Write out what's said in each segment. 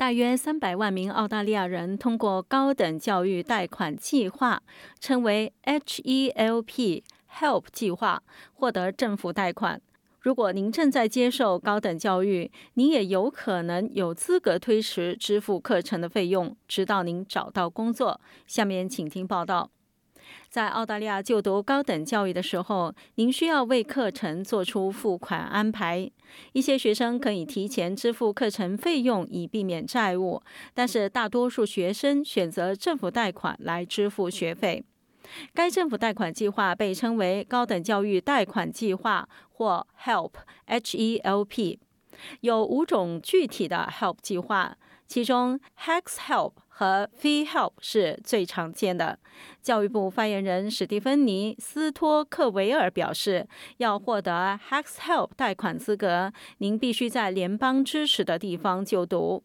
大约三百万名澳大利亚人通过高等教育贷款计划，称为 HELP Help 计划，获得政府贷款。如果您正在接受高等教育，您也有可能有资格推迟支付课程的费用，直到您找到工作。下面请听报道。在澳大利亚就读高等教育的时候，您需要为课程做出付款安排。一些学生可以提前支付课程费用以避免债务，但是大多数学生选择政府贷款来支付学费。该政府贷款计划被称为高等教育贷款计划或 HELP（H-E-L-P） 有五种具体的 HELP 计划，其中 HEX Help 和 Fee Help 是最常见的。教育部发言人史蒂芬妮·斯托克维尔表示，要获得 HEX Help 贷款资格，您必须在联邦支持的地方就读。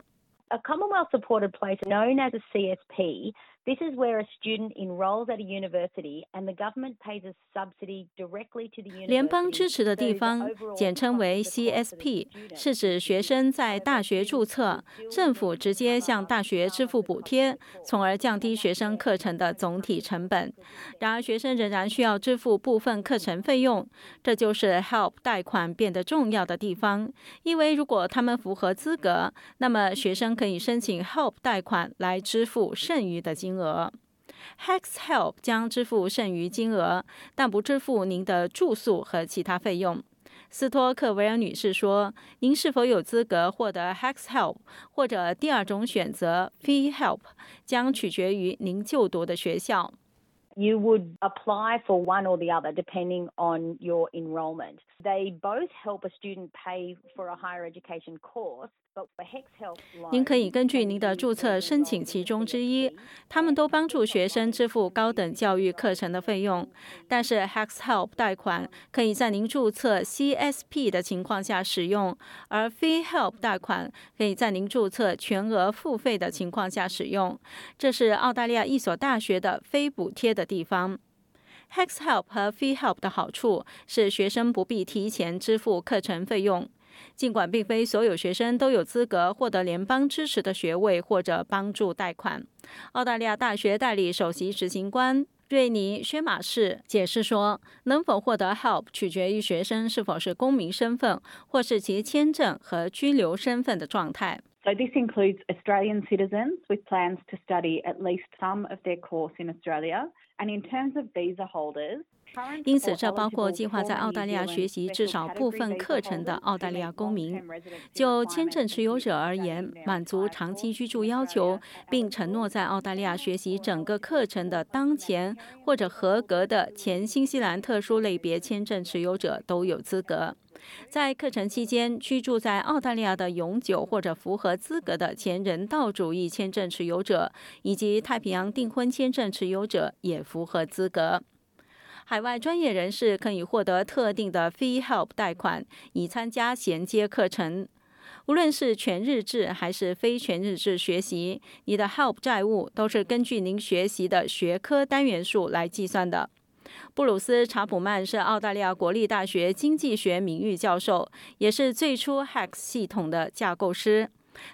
A Commonwealth-supported place known as a CSP This is where a student enrolls at a university and the government pays a subsidy directly to the university. 联邦支持的地方，简称为 CSP，是指学生在大学注册，政府直接向大学支付补贴，从而降低学生课程的总体成本。然而，学生仍然需要支付部分课程费用，这就是 Help 贷款变得重要的地方。因为如果他们符合资格，那么学生可以申请 Help 贷款来支付剩余的金。额，Hex Help 将支付剩余金额，但不支付您的住宿和其他费用。斯托克维尔女士说：“您是否有资格获得 Hex Help，或者第二种选择 Fee Help，将取决于您就读的学校。” You would apply for one or the other depending on your enrollment. They both help a student pay for a higher education course. 您可以根据您的注册申请其中之一。他们都帮助学生支付高等教育课程的费用。但是 Hex Help 贷款可以在您注册 CSP 的情况下使用，而 Fee Help 贷款可以在您注册全额付费的情况下使用。这是澳大利亚一所大学的非补贴的地方。Hex Help 和 Fee Help 的好处是学生不必提前支付课程费用。尽管并非所有学生都有资格获得联邦支持的学位或者帮助贷款，澳大利亚大学代理首席执行官瑞尼·薛马士解释说，能否获得 HELP 取决于学生是否是公民身份或是其签证和居留身份的状态。So this includes Australian citizens with plans to study at least some of their course in Australia, and in terms of visa holders. 因此，这包括计划在澳大利亚学习至少部分课程的澳大利亚公民。就签证持有者而言，满足长期居住要求并承诺在澳大利亚学习整个课程的当前或者合格的前新西兰特殊类别签证持有者都有资格。在课程期间居住在澳大利亚的永久或者符合资格的前人道主义签证持有者，以及太平洋订婚签证持有者也符合资格。海外专业人士可以获得特定的 Fee Help 贷款，以参加衔接课程。无论是全日制还是非全日制学习，你的 Help 债务都是根据您学习的学科单元数来计算的。布鲁斯·查普曼是澳大利亚国立大学经济学名誉教授，也是最初 HEX 系统的架构师。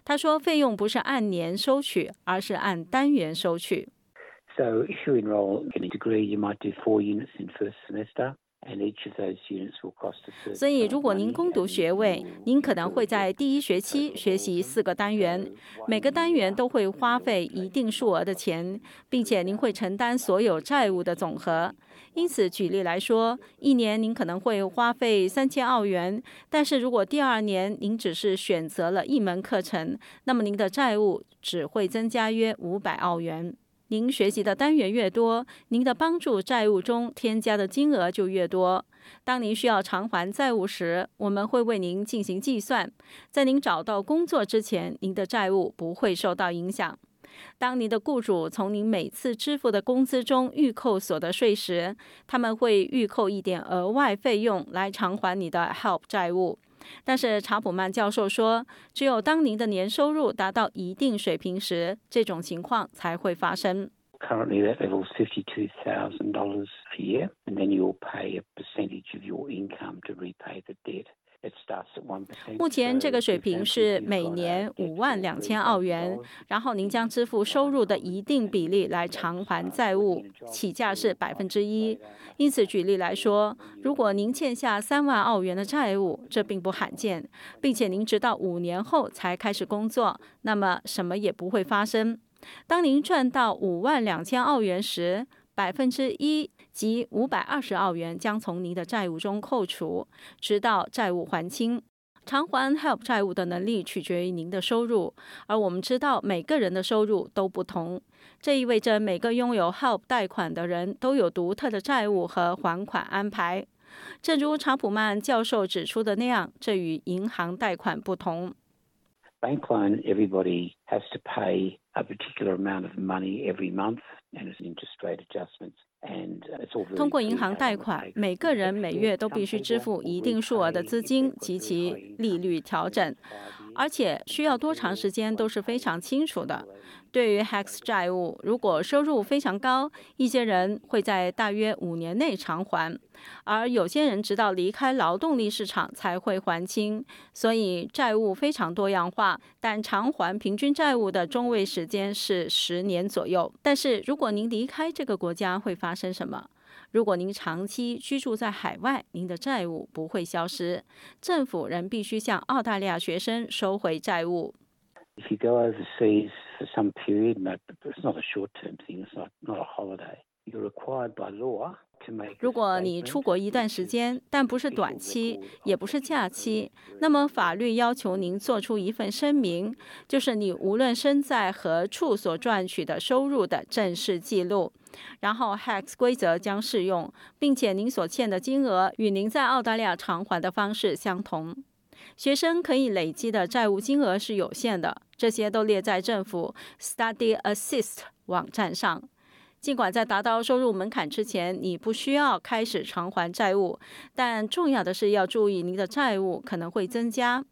他说：“费用不是按年收取，而是按单元收取。” So if you enroll in a degree, you might do four units in first semester. 所以，如果您攻读学位，您可能会在第一学期学习四个单元，每个单元都会花费一定数额的钱，并且您会承担所有债务的总和。因此，举例来说，一年您可能会花费三千澳元，但是如果第二年您只是选择了一门课程，那么您的债务只会增加约五百澳元。您学习的单元越多，您的帮助债务中添加的金额就越多。当您需要偿还债务时，我们会为您进行计算。在您找到工作之前，您的债务不会受到影响。当您的雇主从您每次支付的工资中预扣所得税时，他们会预扣一点额外费用来偿还你的 HELP 债务。但是查普曼教授说，只有当您的年收入达到一定水平时，这种情况才会发生。Currently, that level is fifty-two thousand dollars a year, and then you'll pay a percentage of your income to repay the debt. 目前这个水平是每年五万两千澳元，然后您将支付收入的一定比例来偿还债务，起价是百分之一。因此，举例来说，如果您欠下三万澳元的债务，这并不罕见，并且您直到五年后才开始工作，那么什么也不会发生。当您赚到五万两千澳元时，百分之一及五百二十澳元将从您的债务中扣除，直到债务还清。偿还 HELP 债务的能力取决于您的收入，而我们知道每个人的收入都不同，这意味着每个拥有 HELP 贷款的人都有独特的债务和还款安排。正如查普曼教授指出的那样，这与银行贷款不同。Bank loan, everybody has to pay a particular amount of money every month, and it's interest rate adjustments. 通过银行贷款，每个人每月都必须支付一定数额的资金及其利率调整，而且需要多长时间都是非常清楚的。对于 HEX 债务，如果收入非常高，一些人会在大约五年内偿还，而有些人直到离开劳动力市场才会还清。所以债务非常多样化，但偿还平均债务的中位时时间是十年左右。但是如果您离开这个国家，会发生什么？如果您长期居住在海外，您的债务不会消失，政府仍必须向澳大利亚学生收回债务。If you go overseas for some period, no, it's not a short-term thing. It's not not a holiday. 如果你出国一段时间，但不是短期，也不是假期，那么法律要求您做出一份声明，就是你无论身在何处所赚取的收入的正式记录。然后 HEX 规则将适用，并且您所欠的金额与您在澳大利亚偿还的方式相同。学生可以累积的债务金额是有限的，这些都列在政府 Study Assist 网站上。尽管在达到收入门槛之前，你不需要开始偿还债务，但重要的是要注意您的债务可能会增加。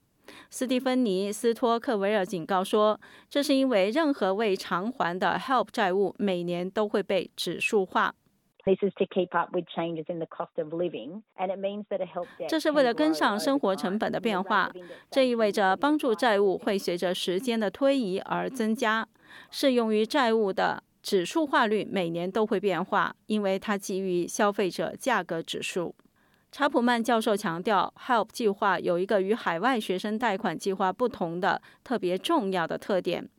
斯蒂芬妮·斯托克维尔警告说，这是因为任何未偿还的 HELP 债务每年都会被指数化。这是为了跟上生活成本的变化，这意味着帮助债务会随着时间的推移而增加。适用于债务的指数化率每年都会变化，因为它基于消费者价格指数。查普曼教授强调，HELP 计划有一个与海外学生贷款计划不同的特别重要的特点。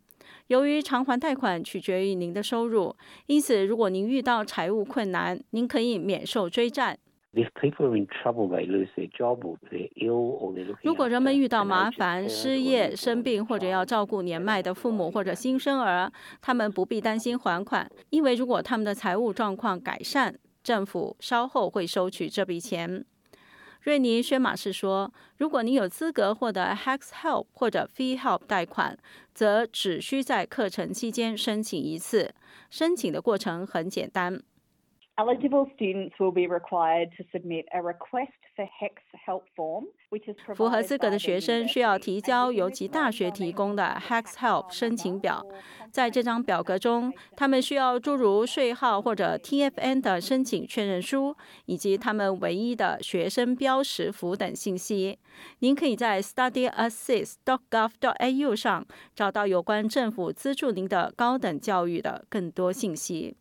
由于偿还贷款取决于您的收入，因此如果您遇到财务困难，您可以免受追债。如果人们遇到麻烦、失业、生病，或者要照顾年迈的父母或者新生儿，他们不必担心还款，因为如果他们的财务状况改善，政府稍后会收取这笔钱。瑞尼·薛马士说：“如果你有资格获得 HEX Help 或者 Fee Help 贷款，则只需在课程期间申请一次。申请的过程很简单。”符合资格的学生需要提交由其大学提供的 HEX Help 申请表。在这张表格中，他们需要诸如税号或者 TFN 的申请确认书，以及他们唯一的学生标识符等信息。您可以在 studyassist.gov.au 上找到有关政府资助您的高等教育的更多信息。